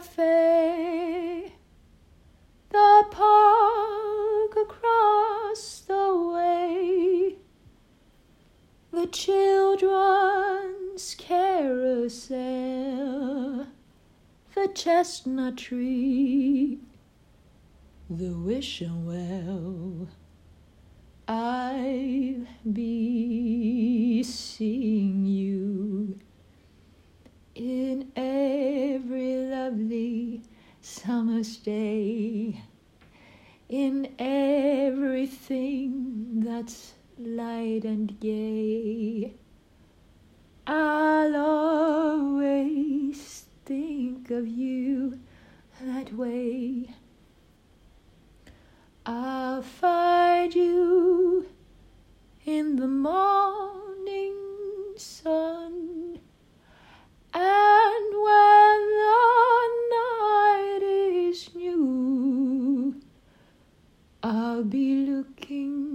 cafe, the park across the way, the children's carousel, the chestnut tree, the wishing well. I'll be seeing you in summer's day in everything that's light and gay. I'll always think of you that way. I'll find you in the morning. I'll be looking